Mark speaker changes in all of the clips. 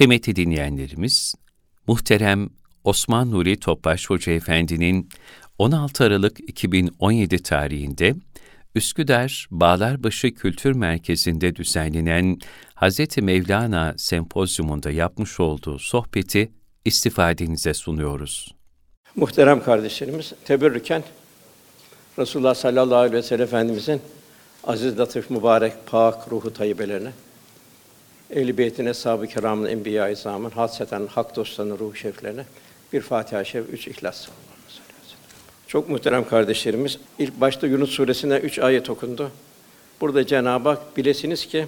Speaker 1: Kıymetli dinleyenlerimiz, muhterem Osman Nuri Topbaş Hoca Efendi'nin 16 Aralık 2017 tarihinde Üsküdar Bağlarbaşı Kültür Merkezi'nde düzenlenen Hz. Mevlana Sempozyumunda yapmış olduğu sohbeti istifadenize sunuyoruz.
Speaker 2: Muhterem kardeşlerimiz, teberrüken Resulullah sallallahu aleyhi ve sellem Efendimizin aziz, latif, mübarek, pak ruhu tayyibelerine, ehl-i beytin, eshab-ı kiramın, enbiya-i izamın, hasreten hak dostlarının ruhu şeriflerine bir Fatiha-i Şerif, üç İhlas. Çok muhterem kardeşlerimiz, ilk başta Yunus suresine üç ayet okundu. Burada Cenab-ı Hak bilesiniz ki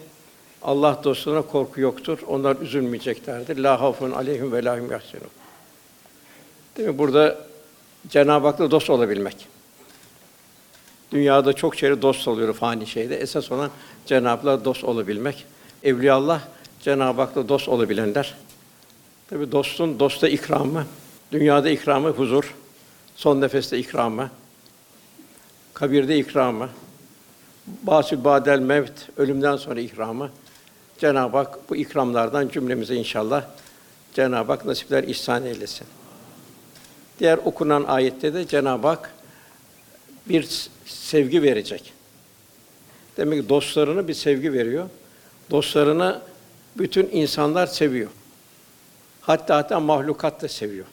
Speaker 2: Allah dostlarına korku yoktur. Onlar üzülmeyeceklerdir. La havfun aleyhim ve lahum yahzunun. Değil mi? Burada Cenab-ı Hak'la dost olabilmek. Dünyada çok şeyle dost oluyor fani şeyde. Esas olan Cenab-ı Hak'la dost olabilmek. Evliyaullah Cenab-ı Hak'la dost olabilenler. Tabi dostun dosta ikramı, dünyada ikramı huzur, son nefeste ikramı, kabirde ikramı, basül badel mevt, ölümden sonra ikramı. Cenab-ı Hak bu ikramlardan cümlemize inşallah Cenab-ı Hak nasipler ihsan eylesin. Diğer okunan ayette de Cenab-ı Hak bir sevgi verecek. Demek ki dostlarına bir sevgi veriyor. Dostlarını bütün insanlar seviyor. Hatta hatta mahlukat da seviyor.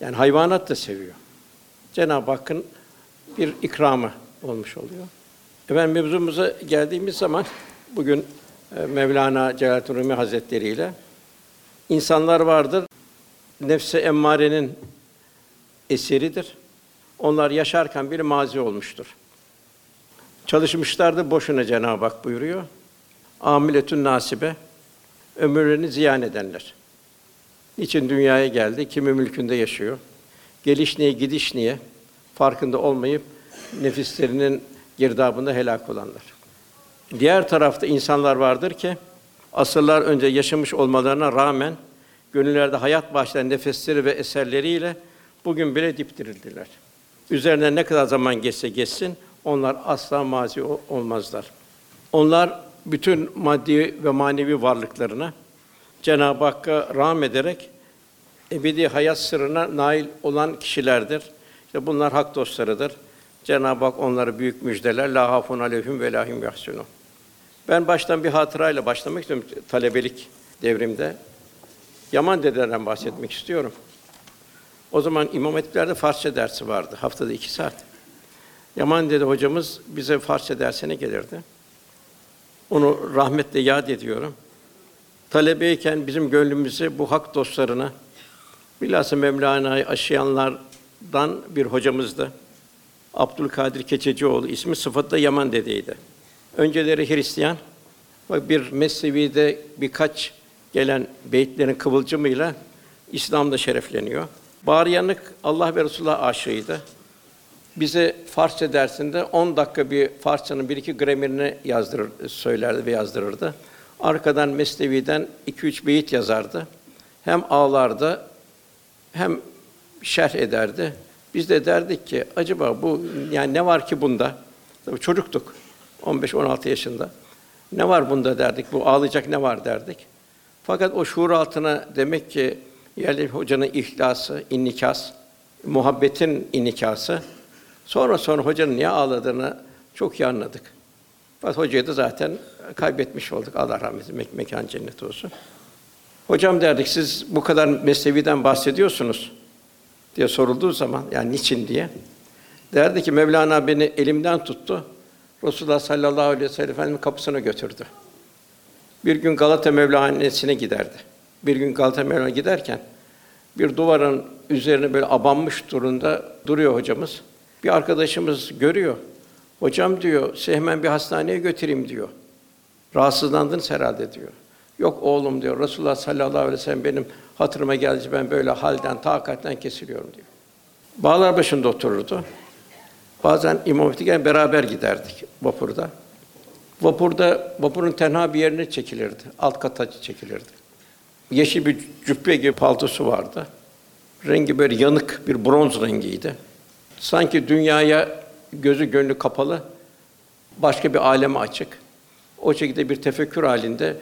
Speaker 2: Yani hayvanat da seviyor. Cenab-ı Hakk'ın bir ikramı olmuş oluyor. Efendim mevzumuza geldiğimiz zaman bugün e, Mevlana Celaleddin Rumi Hazretleri ile insanlar vardır. Nefse emmarenin eseridir. Onlar yaşarken bir mazi olmuştur. Çalışmışlardı boşuna Cenab-ı Hak buyuruyor. Amiletün nasibe ömürlerini ziyan edenler. Niçin dünyaya geldi? Kimi mülkünde yaşıyor? Geliş niye, gidiş niye? Farkında olmayıp nefislerinin girdabında helak olanlar. Diğer tarafta insanlar vardır ki asırlar önce yaşamış olmalarına rağmen gönüllerde hayat başlayan nefesleri ve eserleriyle bugün bile diptirildiler. Üzerine ne kadar zaman geçse geçsin onlar asla mazi olmazlar. Onlar bütün maddi ve manevi varlıklarına Cenab-ı Hakk'a rağm ederek ebedi hayat sırrına nail olan kişilerdir. İşte bunlar hak dostlarıdır. Cenab-ı Hak onlara büyük müjdeler. La hafun aleyhim ve lahim yahsunun. Ben baştan bir hatırayla başlamak istiyorum talebelik devrimde. Yaman dededen bahsetmek istiyorum. O zaman İmam Hatipler'de Farsça dersi vardı. Haftada iki saat. Yaman dede hocamız bize Farsça dersine gelirdi. Onu rahmetle yad ediyorum. Talebeyken bizim gönlümüzü bu hak dostlarına, bilhassa Mevlana'yı aşıyanlardan bir hocamızdı. Abdülkadir Keçecioğlu ismi sıfatla Yaman dedeydi. Önceleri Hristiyan, bir Mesnevi'de birkaç gelen beyitlerin kıvılcımıyla İslam'da şerefleniyor. Bağıryanık Allah ve Resulullah aşığıydı. Bize Farsça dersinde 10 dakika bir Farsçanın bir iki gramerini yazdırır, söylerdi ve yazdırırdı. Arkadan Mesnevi'den 2-3 beyit yazardı. Hem ağlardı hem şerh ederdi. Biz de derdik ki acaba bu yani ne var ki bunda? Tabii çocuktuk. 15-16 yaşında. Ne var bunda derdik. Bu ağlayacak ne var derdik. Fakat o şuur altına demek ki yerli hocanın ihlası, innikas, muhabbetin innikası. Sonra sonra hocanın niye ağladığını çok iyi anladık. Fakat hocayı da zaten kaybetmiş olduk. Allah rahmet eylesin, mek mekan cennet olsun. Hocam derdik, siz bu kadar Mesnevi'den bahsediyorsunuz diye sorulduğu zaman, yani niçin diye. Derdi ki Mevlana beni elimden tuttu. Resulullah sallallahu aleyhi ve sellem Efendimiz kapısına götürdü. Bir gün Galata Mevlana'sine giderdi. Bir gün Galata Mevlana giderken bir duvarın üzerine böyle abanmış durumda duruyor hocamız. Bir arkadaşımız görüyor. Hocam diyor, sizi hemen bir hastaneye götüreyim diyor. Rahatsızlandınız herhalde diyor. Yok oğlum diyor. Resulullah sallallahu aleyhi ve sellem benim hatırıma geldi. Ben böyle halden, takatten kesiliyorum diyor. Bağlar başında otururdu. Bazen İmam Hatip'e beraber giderdik vapurda. Vapurda vapurun tenha bir yerine çekilirdi. Alt kata çekilirdi. Yeşil bir cübbe gibi paltosu vardı. Rengi böyle yanık bir bronz rengiydi. Sanki dünyaya gözü gönlü kapalı, başka bir aleme açık. O şekilde bir tefekkür halinde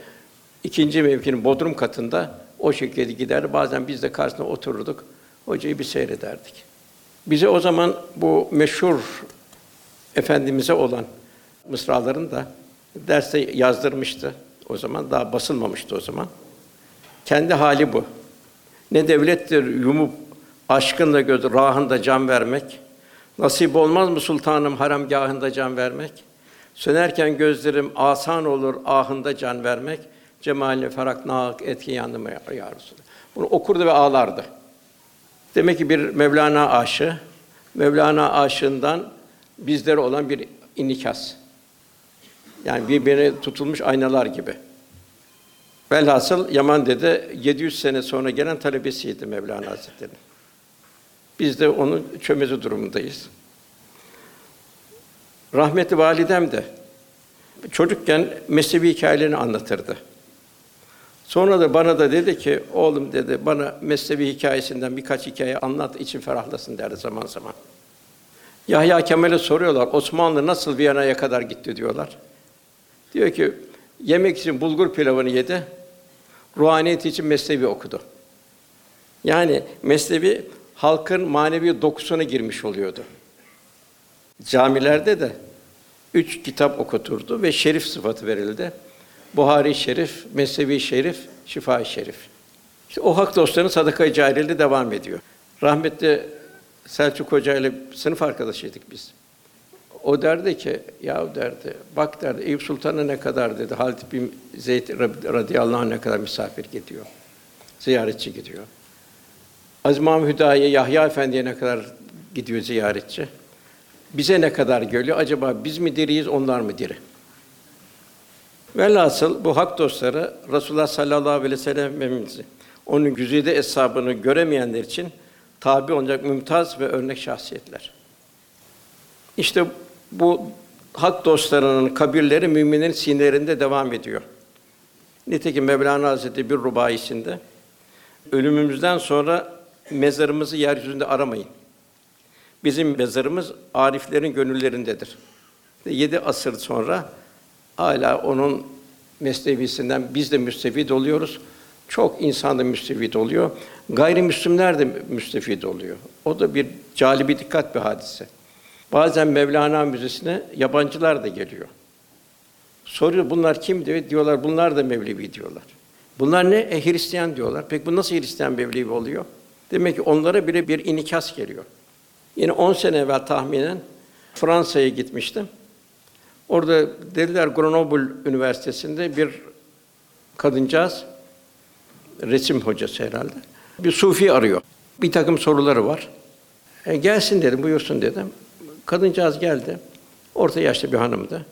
Speaker 2: ikinci mevkinin bodrum katında o şekilde gider. Bazen biz de karşısına otururduk. Hocayı bir seyrederdik. Bize o zaman bu meşhur efendimize olan mısraların da derste yazdırmıştı. O zaman daha basılmamıştı o zaman. Kendi hali bu. Ne devlettir yumup aşkınla göz rahında can vermek. Nasip olmaz mı sultanım haramgahında can vermek? Sönerken gözlerim asan olur ahında can vermek. Cemaline ferak nak etki yandım ya, Resulallah. Bunu okurdu ve ağlardı. Demek ki bir Mevlana aşığı, Mevlana aşığından bizlere olan bir inikas. Yani birbirine tutulmuş aynalar gibi. Velhasıl Yaman Dede 700 sene sonra gelen talebesiydi Mevlana Hazretleri. Biz de onun çömezi durumundayız. Rahmetli validem de çocukken mesnevi hikayelerini anlatırdı. Sonra da bana da dedi ki, oğlum dedi, bana mesnevi hikayesinden birkaç hikaye anlat, için ferahlasın derdi zaman zaman. Yahya Kemal'e soruyorlar, Osmanlı nasıl Viyana'ya kadar gitti diyorlar. Diyor ki, yemek için bulgur pilavını yedi, ruhaniyet için mesnevi okudu. Yani mesnevi halkın manevi dokusuna girmiş oluyordu. Camilerde de üç kitap okuturdu ve şerif sıfatı verildi. Buhari Şerif, Mesnevi Şerif, Şifa Şerif. İşte o hak dostlarının sadaka-i devam ediyor. Rahmetli Selçuk Hoca ile sınıf arkadaşıydık biz. O derdi ki, ya derdi, bak derdi, Eyüp Sultan'a ne kadar dedi, Halid bin Zeyd radıyallahu anh ne kadar misafir gidiyor, ziyaretçi gidiyor. Aziz Mahmud Hüdayi, Yahya Efendi'ye ne kadar gidiyor ziyaretçi. Bize ne kadar geliyor? Acaba biz mi diriyiz, onlar mı diri? Velhasıl bu hak dostları Resulullah sallallahu aleyhi ve sellem Efendimiz'i onun güzide hesabını göremeyenler için tabi olacak mümtaz ve örnek şahsiyetler. İşte bu hak dostlarının kabirleri müminlerin sinirlerinde devam ediyor. Nitekim Mevlana Hazretleri bir rubayisinde ölümümüzden sonra mezarımızı yeryüzünde aramayın. Bizim mezarımız ariflerin gönüllerindedir. Yedi asır sonra hala onun mesnevisinden biz de müstefid oluyoruz. Çok insan da müstefid oluyor. Gayrimüslimler de müstefid oluyor. O da bir calibi dikkat bir hadise. Bazen Mevlana Müzesi'ne yabancılar da geliyor. Soruyor bunlar kim diyor. Diyorlar bunlar da Mevlevi diyorlar. Bunlar ne? E, Hristiyan diyorlar. Peki bu nasıl Hristiyan Mevlevi oluyor? Demek ki onlara bile bir inikas geliyor. Yine 10 sene evvel tahminen Fransa'ya gitmiştim. Orada dediler Grenoble Üniversitesi'nde bir kadıncağız resim hocası herhalde. Bir sufi arıyor. Bir takım soruları var. E, gelsin dedim, buyursun dedim. Kadıncağız geldi. Orta yaşlı bir hanımdı.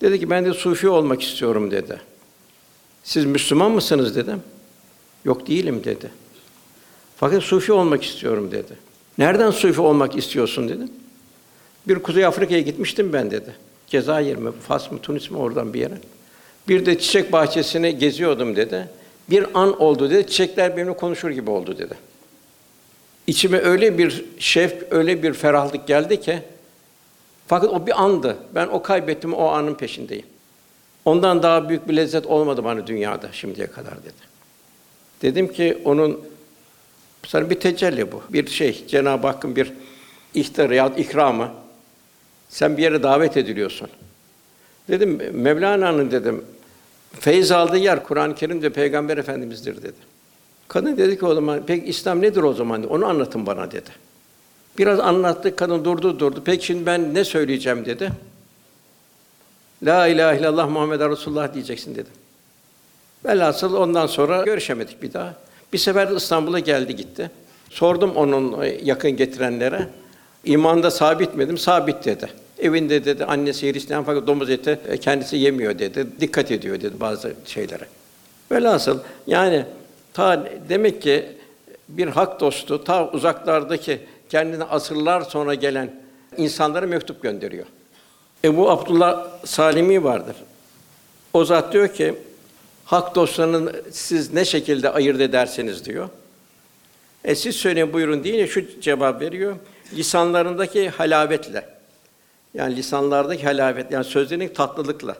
Speaker 2: Dedi ki ben de sufi olmak istiyorum dedi. Siz Müslüman mısınız dedim. Yok değilim dedi. Fakat sufi olmak istiyorum dedi. Nereden sufi olmak istiyorsun dedim. Bir Kuzey Afrika'ya gitmiştim ben dedi. Cezayir mi, Fas mı, Tunis mi oradan bir yere. Bir de çiçek bahçesini geziyordum dedi. Bir an oldu dedi. Çiçekler benimle konuşur gibi oldu dedi. İçime öyle bir şevk, öyle bir ferahlık geldi ki fakat o bir andı. Ben o kaybettim, o anın peşindeyim. Ondan daha büyük bir lezzet olmadı bana dünyada şimdiye kadar dedi. Dedim ki onun sana bir tecelli bu. Bir şey Cenab-ı Hakk'ın bir ihtarı ya ikramı. Sen bir yere davet ediliyorsun. Dedim Mevlana'nın dedim feyz aldığı yer Kur'an-ı Kerim ve Peygamber Efendimiz'dir dedi. Kadın dedi ki o zaman peki İslam nedir o zaman? Onu anlatın bana dedi. Biraz anlattı, kadın durdu durdu. Peki şimdi ben ne söyleyeceğim dedi. La ilahe illallah Muhammed Resulullah diyeceksin dedim. Velhasıl ondan sonra görüşemedik bir daha. Bir sefer İstanbul'a geldi gitti. Sordum onun yakın getirenlere. İmanda sabit midim? Sabit dedi. Evinde dedi annesi Hristiyan fakat domuz eti e, kendisi yemiyor dedi. Dikkat ediyor dedi bazı şeylere. Velhasıl yani ta demek ki bir hak dostu ta uzaklardaki kendine asırlar sonra gelen insanlara mektup gönderiyor. Ebu Abdullah Salimi vardır. O zat diyor ki hak dostlarının siz ne şekilde ayırt edersiniz diyor. E siz söyleyin buyurun deyince şu cevap veriyor. Lisanlarındaki halavetle. Yani lisanlardaki halavet yani sözlerin tatlılıkla.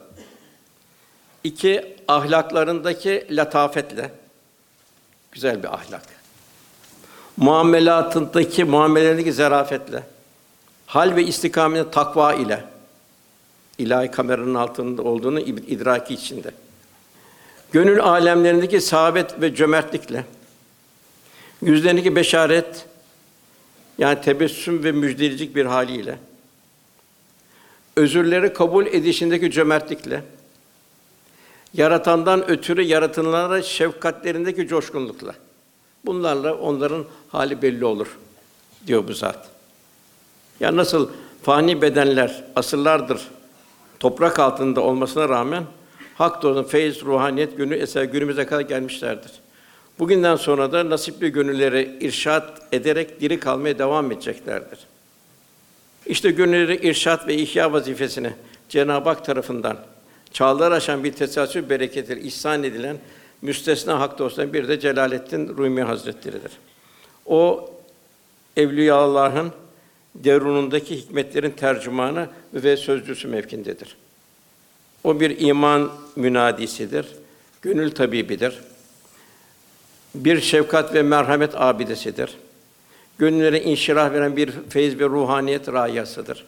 Speaker 2: İki, ahlaklarındaki latafetle. Güzel bir ahlak. Muamelatındaki, muamelelerindeki zarafetle. Hal ve istikametin takva ile. ilahi kameranın altında olduğunu idraki içinde. Gönül alemlerindeki sahabet ve cömertlikle. Yüzlerindeki beşaret, yani tebessüm ve müjdelecik bir haliyle. Özürleri kabul edişindeki cömertlikle yaratandan ötürü yaratılanlara şefkatlerindeki coşkunlukla. Bunlarla onların hali belli olur diyor bu zat. Ya nasıl fani bedenler asırlardır toprak altında olmasına rağmen hak doğrunun feyiz, ruhaniyet günü eser günümüze kadar gelmişlerdir. Bugünden sonra da nasipli gönülleri irşat ederek diri kalmaya devam edeceklerdir. İşte gönülleri irşat ve ihya vazifesini Cenab-ı Hak tarafından çağlar aşan bir tesasüf bereketiyle ihsan edilen müstesna hak dostlarından bir de Celaleddin Rumi Hazretleri'dir. O evliyaullah'ın derunundaki hikmetlerin tercümanı ve sözcüsü mevkindedir. O bir iman münadisidir, gönül tabibidir. Bir şefkat ve merhamet abidesidir. Gönüllere inşirah veren bir feyz ve ruhaniyet rayasıdır.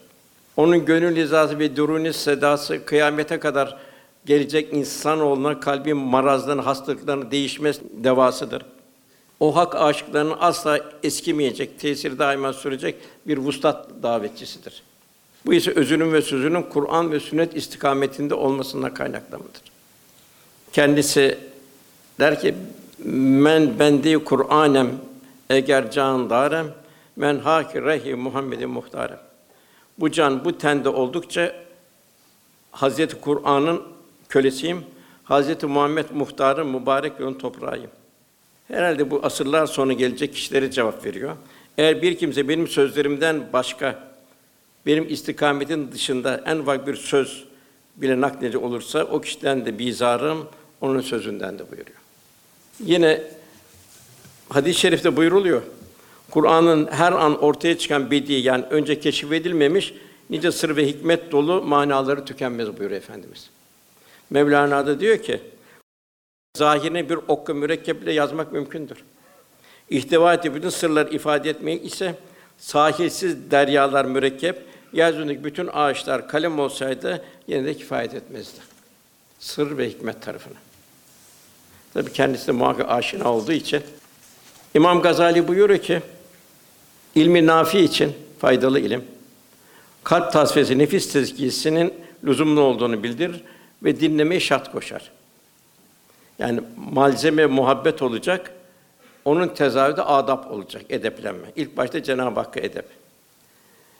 Speaker 2: Onun gönül hizası ve duruni sedası kıyamete kadar gelecek insanoğluna kalbin marazlarını, hastalıklarını değişmez devasıdır. O hak aşıklarının asla eskimeyecek, tesiri daima sürecek bir vuslat davetçisidir. Bu ise özünün ve sözünün Kur'an ve sünnet istikametinde olmasından kaynaklanmıştır. Kendisi der ki men bendi Kur'anem eğer can darem men haki rehi Muhammed'in muhtarem. Bu can bu tende oldukça Hazreti Kur'an'ın kölesiyim. Hazreti Muhammed muhtarı mübarek yolun toprağıyım. Herhalde bu asırlar sonra gelecek kişilere cevap veriyor. Eğer bir kimse benim sözlerimden başka, benim istikametin dışında en ufak bir söz bile nakledici olursa o kişiden de bizarım, onun sözünden de buyuruyor. Yine hadis-i şerifte buyuruluyor. Kur'an'ın her an ortaya çıkan bedi yani önce keşfedilmemiş nice sır ve hikmet dolu manaları tükenmez buyuruyor efendimiz. Mevlana da diyor ki zahirine bir okka mürekkeple yazmak mümkündür. İhtiva ettiği bütün sırlar ifade etmek ise sahilsiz deryalar mürekkep, yeryüzündeki bütün ağaçlar kalem olsaydı yine de kifayet etmezdi. Sır ve hikmet tarafına. Tabi kendisi de muhakkak aşina olduğu için İmam Gazali buyuruyor ki ilmi nafi için faydalı ilim kalp tasfiyesi nefis tezkiyesinin lüzumlu olduğunu bildirir ve dinlemeye şart koşar. Yani malzeme muhabbet olacak. Onun tezahürü de adap olacak, edeplenme. İlk başta Cenab-ı Hakk'a edep.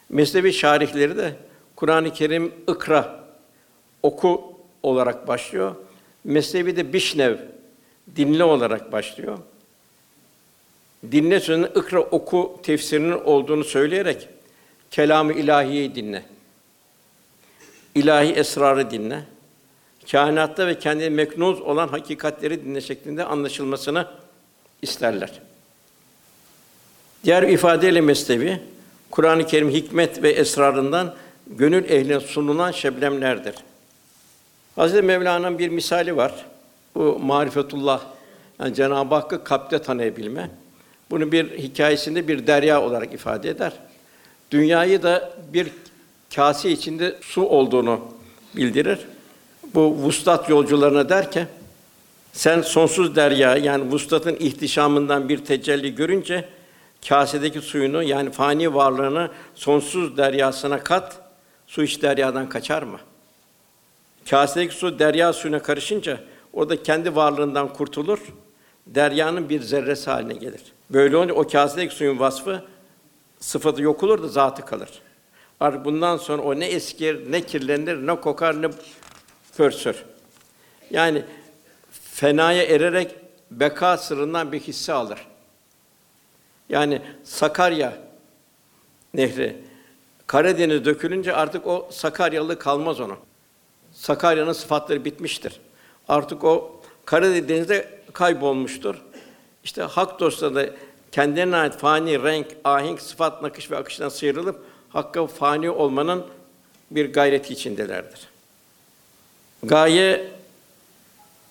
Speaker 2: Mesnevi şarihleri de Kur'an-ı Kerim ikra oku olarak başlıyor. Mesnevi de bişnev dinle olarak başlıyor. Dinle sözünün ikra oku tefsirinin olduğunu söyleyerek kelamı ilahiyi dinle. İlahi esrarı dinle kainatta ve kendi meknuz olan hakikatleri dinle şeklinde anlaşılmasını isterler. Diğer ifadeyle mesnevi Kur'an-ı Kerim hikmet ve esrarından gönül ehline sunulan şebnemlerdir. Hazreti Mevlana'nın bir misali var. Bu marifetullah yani Cenab-ı Hakk'ı kalpte tanıyabilme. Bunu bir hikayesinde bir derya olarak ifade eder. Dünyayı da bir kase içinde su olduğunu bildirir bu vuslat yolcularına der ki, sen sonsuz derya yani vuslatın ihtişamından bir tecelli görünce kasedeki suyunu yani fani varlığını sonsuz deryasına kat, su hiç deryadan kaçar mı? Kasedeki su derya suyuna karışınca o da kendi varlığından kurtulur, deryanın bir zerresi haline gelir. Böyle olunca o kasedeki suyun vasfı sıfatı yok olur da zatı kalır. Artık bundan sonra o ne eskir, ne kirlenir, ne kokar, ne pörsür. Yani fenaya ererek beka sırrından bir hisse alır. Yani Sakarya nehri Karadeniz dökülünce artık o Sakaryalı kalmaz ona. Sakarya'nın sıfatları bitmiştir. Artık o Karadeniz'de kaybolmuştur. İşte hak dostları da kendilerine ait fani renk, ahenk, sıfat, nakış ve akıştan sıyrılıp hakka fani olmanın bir gayreti içindelerdir. Gaye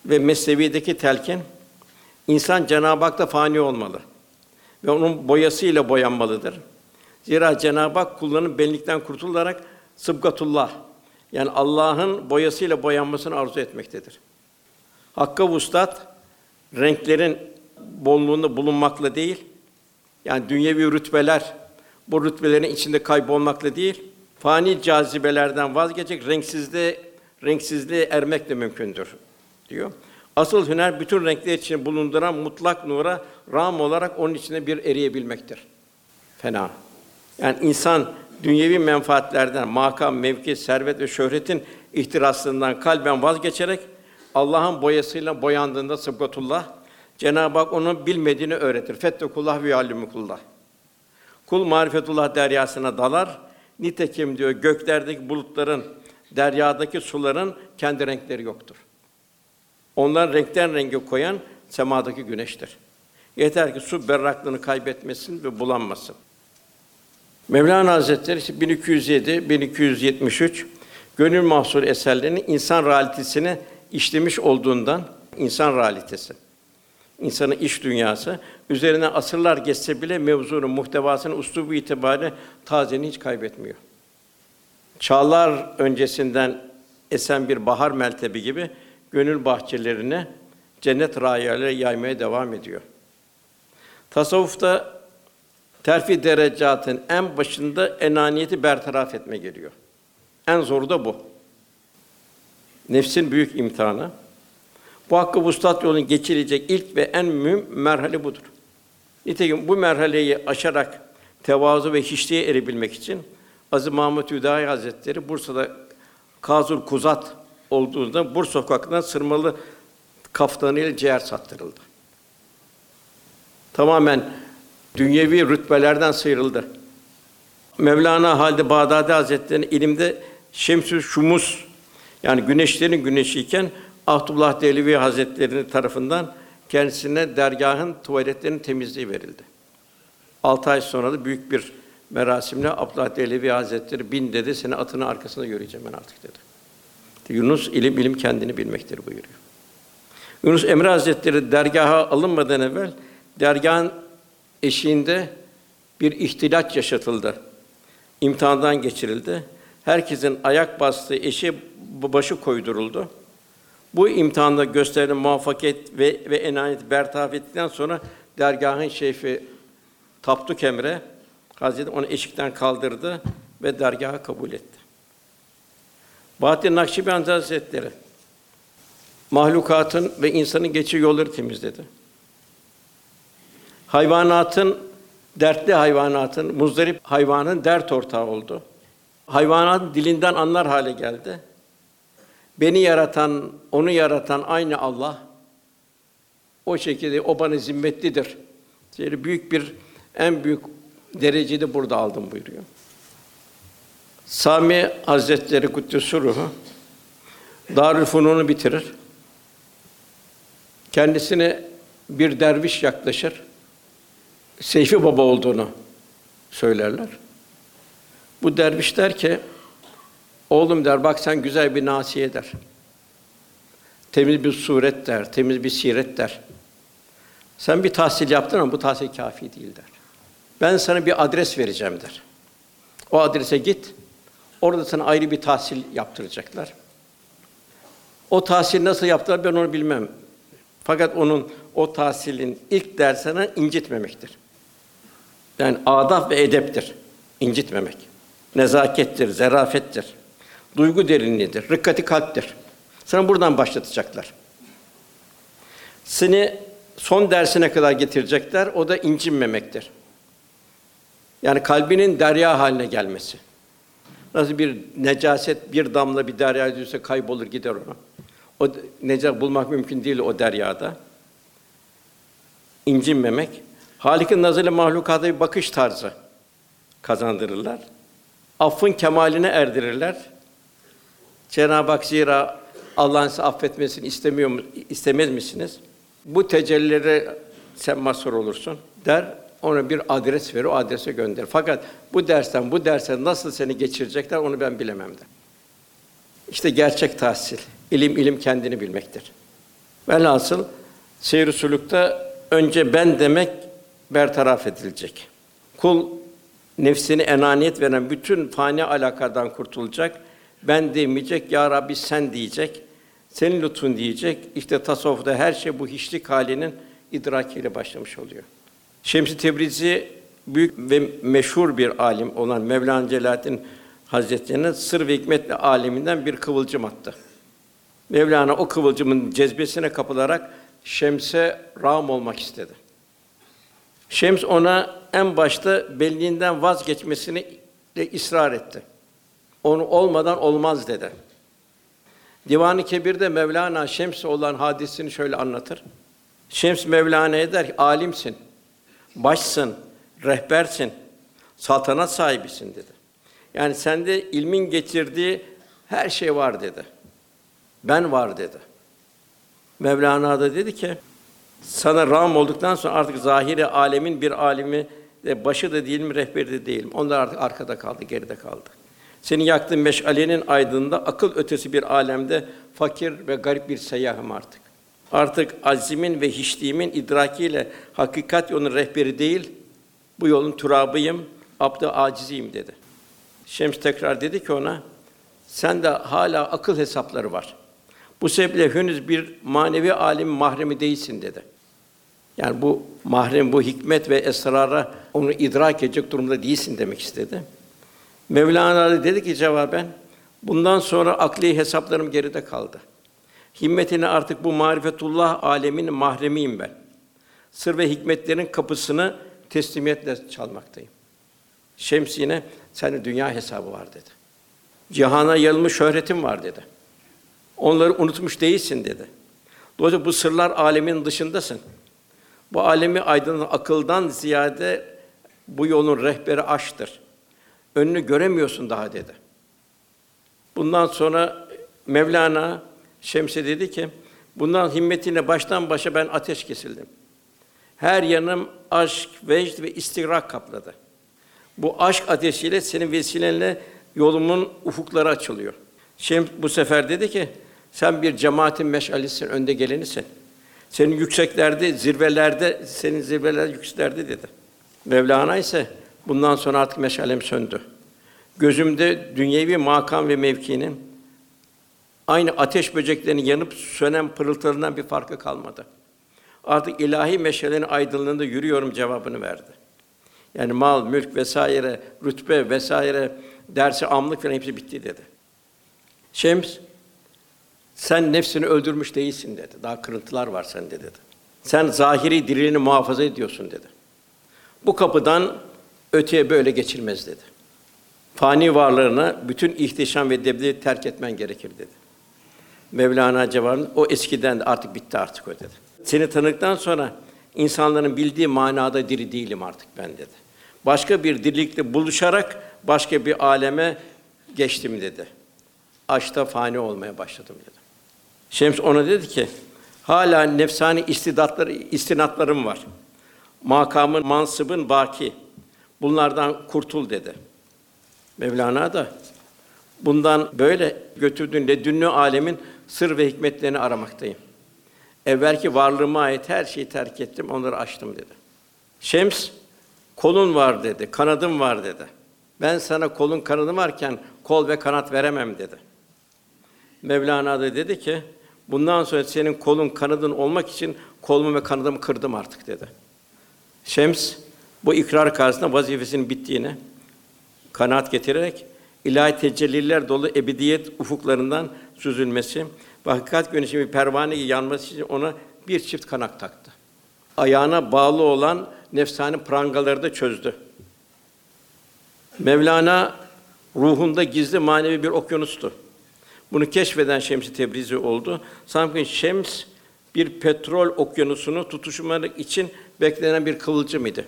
Speaker 2: ve Mesnevi'deki telkin insan Cenab-ı Hak'ta fani olmalı ve onun boyasıyla boyanmalıdır. Zira Cenab-ı Hak kullarının benlikten kurtularak sıbgatullah yani Allah'ın boyasıyla boyanmasını arzu etmektedir. Hakka vuslat renklerin bolluğunda bulunmakla değil, yani dünyevi rütbeler bu rütbelerin içinde kaybolmakla değil, fani cazibelerden vazgeçecek, renksizliğe renksizliğe ermek de mümkündür diyor. Asıl hüner bütün renkler için bulunduran mutlak nura ram olarak onun içinde bir eriyebilmektir. Fena. Yani insan dünyevi menfaatlerden, makam, mevki, servet ve şöhretin ihtiraslığından kalben vazgeçerek Allah'ın boyasıyla boyandığında sıbgatullah Cenab-ı Hak onun bilmediğini öğretir. Fettekullah ve yallimukullah. Kul marifetullah deryasına dalar. Nitekim diyor göklerdeki bulutların, deryadaki suların kendi renkleri yoktur. Onlar renkten renge koyan semadaki güneştir. Yeter ki su berraklığını kaybetmesin ve bulanmasın. Mevlana Hazretleri 1207 1273 gönül mahsul eserlerini insan realitesini işlemiş olduğundan insan realitesi insanın iş dünyası üzerine asırlar geçse bile mevzunun muhtevasını uslubu itibariyle tazeliğini hiç kaybetmiyor. Çağlar öncesinden esen bir bahar meltebi gibi gönül bahçelerine cennet rayaları yaymaya devam ediyor. Tasavvufta terfi derecatın en başında enaniyeti bertaraf etme geliyor. En zoru da bu. Nefsin büyük imtihanı. Bu hakkı vuslat yolunu geçirecek ilk ve en mühim merhale budur. Nitekim bu merhaleyi aşarak tevazu ve hiçliğe erebilmek için Aziz Mahmud Hüdayi Hazretleri Bursa'da Kazul Kuzat olduğunda Bursa sokaklarına sırmalı kaftanıyla ciğer sattırıldı. Tamamen dünyevi rütbelerden sıyrıldı. Mevlana Halid Bağdadi Hazretleri'nin ilimde Şemsü Şumus yani güneşlerin güneşiyken Ahtullah Dehlevi Hazretleri tarafından kendisine dergahın tuvaletlerinin temizliği verildi. Altı ay sonra da büyük bir merasimle Abdullah Dehlevi Hazretleri bin dedi, seni atının arkasında göreceğim ben artık dedi. Yunus ilim ilim kendini bilmektir buyuruyor. Yunus Emre Hazretleri dergaha alınmadan evvel dergahın eşiğinde bir ihtilaç yaşatıldı. İmtihandan geçirildi. Herkesin ayak bastığı eşi başı koyduruldu. Bu imtihanda gösterilen muvaffakiyet ve, ve enayet bertaraf ettikten sonra dergahın şeyfi Tapduk Emre Hazreti onu eşikten kaldırdı ve dergaha kabul etti. Bahattin Nakşibendi Hazretleri mahlukatın ve insanın geçici yolları temizledi. Hayvanatın dertli hayvanatın, muzdarip hayvanın dert ortağı oldu. Hayvanat dilinden anlar hale geldi. Beni yaratan, onu yaratan aynı Allah. O şekilde o bana zimmetlidir. Yani büyük bir en büyük derecede burada aldım buyuruyor. Sami Hazretleri Kuddüs'ü ruhu Darülfunun'u bitirir. Kendisine bir derviş yaklaşır. Seyfi Baba olduğunu söylerler. Bu derviş der ki, Oğlum der, bak sen güzel bir nasiye der. Temiz bir suret der, temiz bir siret der. Sen bir tahsil yaptın ama bu tahsil kafi değil der. Ben sana bir adres vereceğim der. O adrese git. Orada sana ayrı bir tahsil yaptıracaklar. O tahsil nasıl yaptılar ben onu bilmem. Fakat onun o tahsilin ilk dersine incitmemektir. Yani adab ve edeptir. incitmemek. Nezakettir, zerafettir. Duygu derinliğidir, rıkkati kalptir. Sana buradan başlatacaklar. Seni son dersine kadar getirecekler. O da incinmemektir. Yani kalbinin derya haline gelmesi. Nasıl bir necaset bir damla bir deryaya düşse kaybolur gider ona. O necat bulmak mümkün değil o deryada. İncinmemek. Halik'in nazarıyla mahlukata bir bakış tarzı kazandırırlar. Affın kemaline erdirirler. Cenab-ı Hak zira Allah'ın sizi affetmesini istemiyor mu, istemez misiniz? Bu tecellilere sen mazhur olursun der. Ona bir adres verir, o adrese gönder. Fakat bu dersten bu derse nasıl seni geçirecekler onu ben bilemem de. İşte gerçek tahsil. İlim ilim kendini bilmektir. Velhasıl seyr sulukta önce ben demek bertaraf edilecek. Kul nefsini enaniyet veren bütün fani alakadan kurtulacak. Ben demeyecek, ya Rabbi sen diyecek. Senin lütfun diyecek. İşte tasavvufta her şey bu hiçlik halinin idrakiyle başlamış oluyor. Şems-i Tebrizi büyük ve meşhur bir alim olan Mevlana Celaleddin Hazretleri'ne sır ve hikmetle aleminden bir kıvılcım attı. Mevlana o kıvılcımın cezbesine kapılarak Şems'e rağm olmak istedi. Şems ona en başta belliğinden vazgeçmesini de ısrar etti. Onu olmadan olmaz dedi. Divan-ı Kebir'de Mevlana Şems olan hadisini şöyle anlatır. Şems Mevlana'ya der ki, alimsin, başsın, rehbersin, saltanat sahibisin dedi. Yani sende ilmin getirdiği her şey var dedi. Ben var dedi. Mevlana da dedi ki, sana ram olduktan sonra artık zahiri alemin bir alimi de başı da değilim, rehberi de değilim. Onlar artık arkada kaldı, geride kaldı. Senin yaktığın meşalenin aydınında akıl ötesi bir alemde fakir ve garip bir seyyahım artık. Artık azimin ve hiçliğimin idrakiyle hakikat yolunun rehberi değil, bu yolun turabıyım, abd aciziyim dedi. Şems tekrar dedi ki ona, sen de hala akıl hesapları var. Bu sebeple henüz bir manevi alim mahremi değilsin dedi. Yani bu mahrem, bu hikmet ve esrara onu idrak edecek durumda değilsin demek istedi. Mevlana dedi ki cevaben, bundan sonra akli hesaplarım geride kaldı. Himmetine artık bu marifetullah aleminin mahremiyim ben. Sır ve hikmetlerin kapısını teslimiyetle çalmaktayım. Şems yine senin dünya hesabı var dedi. Cihana yayılmış şöhretim var dedi. Onları unutmuş değilsin dedi. Dolayısıyla bu sırlar alemin dışındasın. Bu alemi aydınlık akıldan ziyade bu yolun rehberi aştır. Önünü göremiyorsun daha dedi. Bundan sonra Mevlana Şems'e dedi ki, bundan himmetine baştan başa ben ateş kesildim. Her yanım aşk, vecd ve istigrak kapladı. Bu aşk ateşiyle senin vesilenle yolumun ufukları açılıyor. Şems bu sefer dedi ki, sen bir cemaatin meşalisin, önde gelenisin. Senin yükseklerde, zirvelerde, senin zirveler yükseklerde dedi. Mevlana ise bundan sonra artık meşalem söndü. Gözümde dünyevi makam ve mevkinin aynı ateş böceklerinin yanıp sönen pırıltılarından bir farkı kalmadı. Artık ilahi meşalenin aydınlığında yürüyorum cevabını verdi. Yani mal, mülk vesaire, rütbe vesaire, dersi amlık falan hepsi bitti dedi. Şems sen nefsini öldürmüş değilsin dedi. Daha kırıntılar var sende dedi. Sen zahiri diriliğini muhafaza ediyorsun dedi. Bu kapıdan öteye böyle geçilmez dedi. Fani varlığına bütün ihtişam ve debdeyi terk etmen gerekir dedi. Mevlana cevabını o eskiden de artık bitti artık o dedi. Seni tanıdıktan sonra insanların bildiği manada diri değilim artık ben dedi. Başka bir dirilikle buluşarak başka bir aleme geçtim dedi. Aşta fani olmaya başladım dedi. Şems ona dedi ki, hala nefsani istidatları, istinatlarım var. Makamın, mansıbın baki. Bunlardan kurtul dedi. Mevlana da bundan böyle götürdüğün ledünlü alemin sır ve hikmetlerini aramaktayım. Evvelki varlığıma ait her şeyi terk ettim, onları açtım dedi. Şems, kolun var dedi, kanadın var dedi. Ben sana kolun kanadın varken kol ve kanat veremem dedi. Mevlana da dedi ki, bundan sonra senin kolun kanadın olmak için kolumu ve kanadımı kırdım artık dedi. Şems bu ikrar karşısında vazifesinin bittiğini kanaat getirerek ilahi tecelliler dolu ebediyet ufuklarından süzülmesi ve hakikat güneşi bir pervane yanması için ona bir çift kanak taktı. Ayağına bağlı olan nefsani prangaları da çözdü. Mevlana ruhunda gizli manevi bir okyanustu. Bunu keşfeden Şems-i Tebrizi oldu. Sanki Şems bir petrol okyanusunu tutuşmak için beklenen bir kıvılcım idi.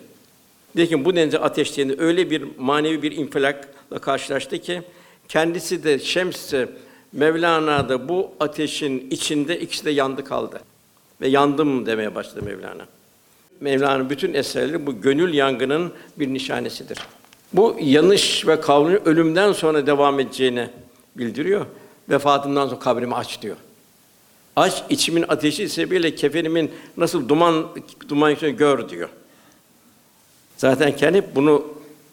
Speaker 2: Lakin bu denize ateşlerini öyle bir manevi bir infilakla karşılaştı ki kendisi de Şems de Mevlana da bu ateşin içinde ikisi de yandı kaldı. Ve yandım demeye başladı Mevlana. Mevlana'nın bütün eserleri bu gönül yangının bir nişanesidir. Bu yanış ve kavrulun ölümden sonra devam edeceğini bildiriyor. Vefatından sonra kabrimi aç diyor. Aşk içimin ateşi sebebiyle kefenimin nasıl duman duman içinde gör diyor. Zaten kendi bunu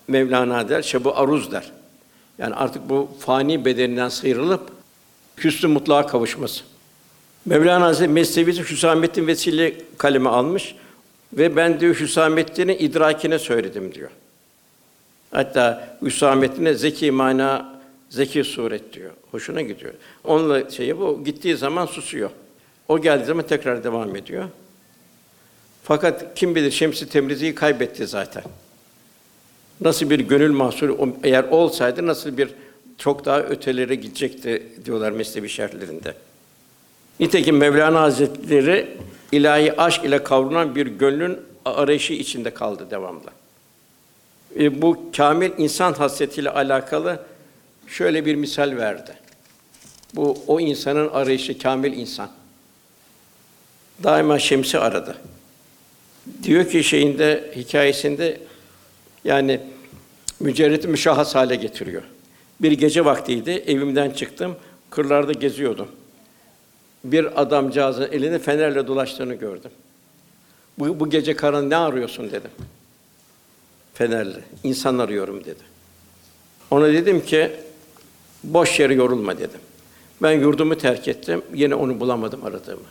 Speaker 2: Mevlana der, şebu aruz der. Yani artık bu fani bedeninden sıyrılıp hüsnü mutlağa kavuşması. Mevlana Hazretleri Mesnevi'si Hüsamettin vesile kaleme almış ve ben diyor Hüsamettin'in idrakine söyledim diyor. Hatta Hüsamettin'e zeki mana, zeki suret diyor. Hoşuna gidiyor. Onunla şey bu gittiği zaman susuyor. O geldiği zaman tekrar devam ediyor. Fakat kim bilir Şems-i Temrizi'yi kaybetti zaten. Nasıl bir gönül mahsulü eğer olsaydı nasıl bir çok daha ötelere gidecekti diyorlar Mesnevi şerhlerinde. Nitekim Mevlana Hazretleri ilahi aşk ile kavrulan bir gönlün arayışı içinde kaldı devamlı. E, bu kamil insan hasretiyle alakalı şöyle bir misal verdi. Bu o insanın arayışı kamil insan. Daima şemsi aradı. Diyor ki şeyinde hikayesinde yani mücerreti müşahhas hale getiriyor. Bir gece vaktiydi, evimden çıktım, kırlarda geziyordum. Bir adamcağızın elinde fenerle dolaştığını gördüm. Bu, bu gece karan ne arıyorsun dedim. Fenerle. İnsan arıyorum dedi. Ona dedim ki boş yere yorulma dedim. Ben yurdumu terk ettim. Yine onu bulamadım aradığımı.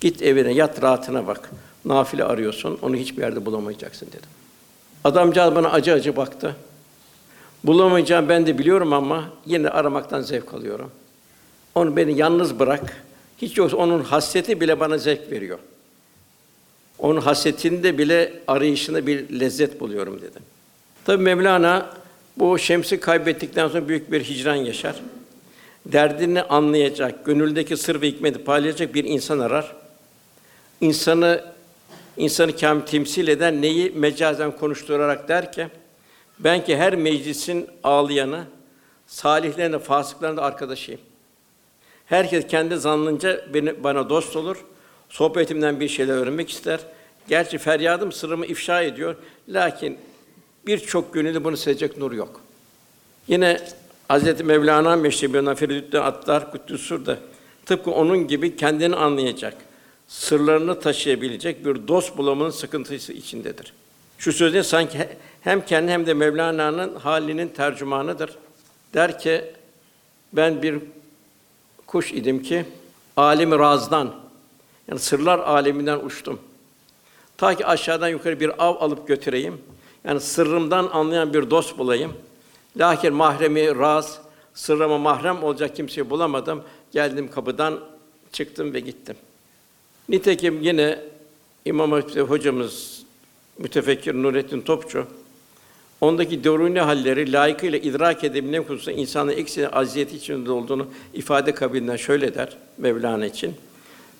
Speaker 2: Git evine yat rahatına bak. Nafile arıyorsun. Onu hiçbir yerde bulamayacaksın dedim. Adamcağız bana acı acı baktı. Bulamayacağım ben de biliyorum ama yine aramaktan zevk alıyorum. Onu beni yalnız bırak. Hiç yoksa onun hasreti bile bana zevk veriyor. Onun hasretinde bile arayışında bir lezzet buluyorum dedi. Tabi Mevlana bu şemsi kaybettikten sonra büyük bir hicran yaşar. Derdini anlayacak, gönüldeki sır ve hikmeti paylaşacak bir insan arar. İnsanı insanı kamil temsil eden neyi mecazen konuşturarak der ki ben ki her meclisin ağlayanı, salihlerin de fasıkların da arkadaşıyım. Herkes kendi zannınca beni, bana dost olur. Sohbetimden bir şeyler öğrenmek ister. Gerçi feryadım sırrımı ifşa ediyor. Lakin birçok gönülde bunu sezecek nur yok. Yine Hazreti Mevlana Meşrebi'nden Feridüddin Attar Kuddüsür de tıpkı onun gibi kendini anlayacak, sırlarını taşıyabilecek bir dost bulamanın sıkıntısı içindedir. Şu sözde sanki hem kendi hem de Mevlana'nın halinin tercümanıdır. Der ki ben bir kuş idim ki alemi razdan yani sırlar aleminden uçtum. Ta ki aşağıdan yukarı bir av alıp götüreyim. Yani sırrımdan anlayan bir dost bulayım. Lakin mahremi raz, sırrıma mahrem olacak kimseyi bulamadım. Geldim kapıdan, çıktım ve gittim. Nitekim yine İmam Hatip hocamız mütefekkir Nurettin Topçu ondaki deruni halleri layıkıyla idrak edebilme konusunda insanın eksi aziyeti içinde olduğunu ifade kabilinden şöyle der Mevlana için.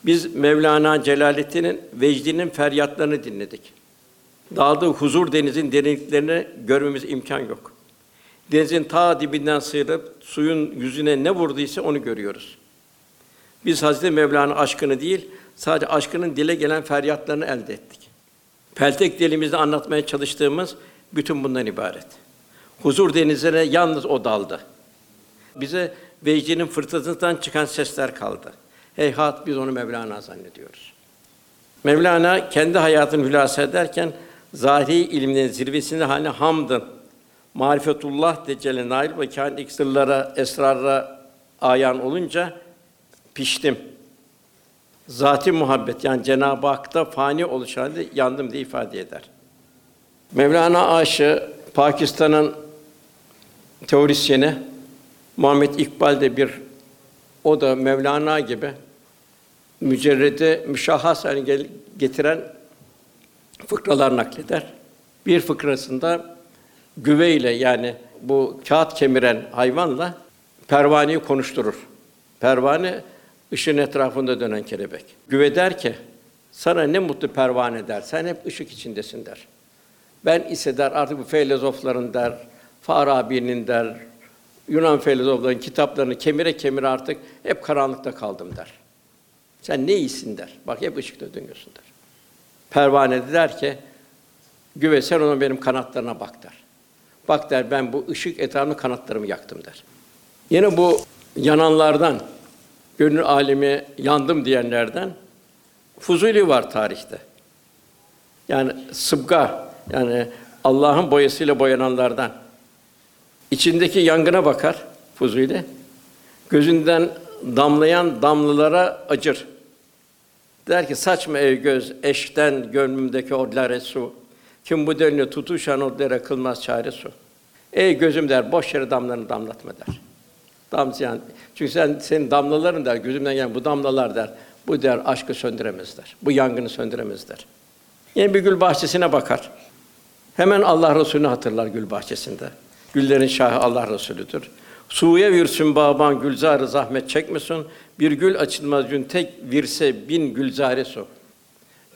Speaker 2: Biz Mevlana Celaleddin'in vecdinin feryatlarını dinledik. Dağıldığı huzur denizin derinliklerini görmemiz imkan yok. Denizin ta dibinden sıyırıp suyun yüzüne ne vurduysa onu görüyoruz. Biz Hazreti Mevlana aşkını değil, sadece aşkının dile gelen feryatlarını elde ettik. Peltek dilimizde anlatmaya çalıştığımız bütün bundan ibaret. Huzur denizine yalnız o daldı. Bize vecdinin fırtınasından çıkan sesler kaldı. Heyhat biz onu Mevlana zannediyoruz. Mevlana kendi hayatını hülasa ederken zahiri ilimlerin zirvesinde haline hamdın, marifetullah decelle nail ve kâin sırlara, esrarra ayan olunca piştim. Zati muhabbet yani Cenab-ı Hak'ta fani oluş halinde yandım diye ifade eder. Mevlana aşı Pakistan'ın teorisyeni Muhammed İkbal de bir o da Mevlana gibi mücerrede müşahhas getiren fıkralar nakleder. Bir fıkrasında güveyle yani bu kağıt kemiren hayvanla pervaneyi konuşturur. Pervane ışığın etrafında dönen kelebek. Güve der ki sana ne mutlu pervane der. Sen hep ışık içindesin der. Ben ise der artık bu filozofların der, Farabi'nin der, Yunan filozofların kitaplarını kemire kemire artık hep karanlıkta kaldım der. Sen ne iyisin der. Bak hep ışıkta dönüyorsun der. Pervane de der ki, güve sen ona benim kanatlarına bak der. Bak der ben bu ışık etrafında kanatlarımı yaktım der. Yine bu yananlardan gönül alemi yandım diyenlerden Fuzuli var tarihte. Yani sıbga, yani Allah'ın boyasıyla boyananlardan. İçindeki yangına bakar Fuzuli. Gözünden damlayan damlalara acır. Der ki saçma ey göz, eşten gönlümdeki odlare su. Kim bu denli tutuşan odlara kılmaz çare su. Ey gözüm der, boş yere damlarını damlatma der. Damlayan, çünkü sen senin damlaların der, gözümden gelen bu damlalar der, bu der aşkı söndüremezler. Bu yangını söndüremezler. Yine bir gül bahçesine bakar. Hemen Allah Resulü'nü hatırlar gül bahçesinde. Güllerin şahı Allah Resulüdür. Suya virsün baban gülzarı zahmet çekmesin. Bir gül açılmaz gün tek virse bin gülzare su.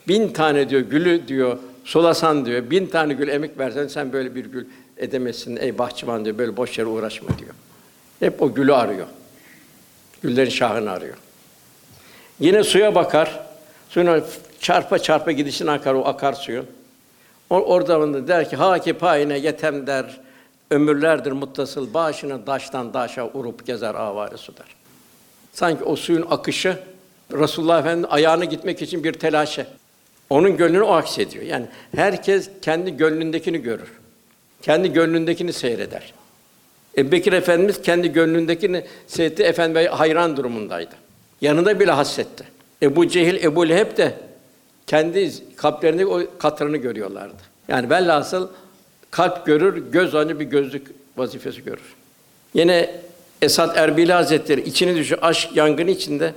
Speaker 2: Bin tane diyor gülü diyor solasan diyor. Bin tane gül emek versen sen böyle bir gül edemezsin ey bahçıvan diyor. Böyle boş yere uğraşma diyor. Hep o gülü arıyor. Güllerin şahını arıyor. Yine suya bakar. Suyuna çarpa çarpa gidişin akar o akar suyun. O orada der ki haki payine yetem der. Ömürlerdir muttasıl başına daştan daşa urup gezer avare su der. Sanki o suyun akışı Resulullah Efendimiz ayağına gitmek için bir telaşe. Onun gönlünü o aksediyor. Yani herkes kendi gönlündekini görür. Kendi gönlündekini seyreder. Ebu Bekir Efendimiz kendi gönlündekini seyretti. Efendimiz hayran durumundaydı. Yanında bile hassetti. Ebu Cehil, Ebu Leheb de kendi kalplerinde o katırını görüyorlardı. Yani velhasıl kalp görür, göz ancak bir gözlük vazifesi görür. Yine Esad Erbili Hazretleri içini düşü aşk yangını içinde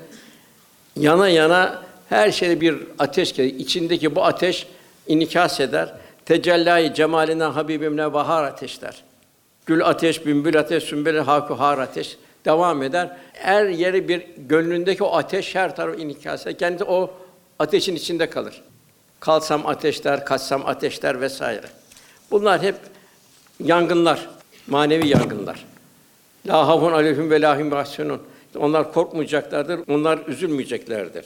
Speaker 2: yana yana her şeyde bir ateş gelir. İçindeki bu ateş inikas eder. Tecellayı cemalinden Habibimle bahar ateşler. Gül ateş, bülbül ateş, sümbül haku har ateş devam eder. Her yeri bir gönlündeki o ateş her tarafı inikas eder. Kendisi o ateşin içinde kalır. Kalsam ateşler, kaçsam ateşler vesaire. Bunlar hep yangınlar, manevi yangınlar. La havun aleyhim ve lahim yahsunun. Onlar korkmayacaklardır, onlar üzülmeyeceklerdir.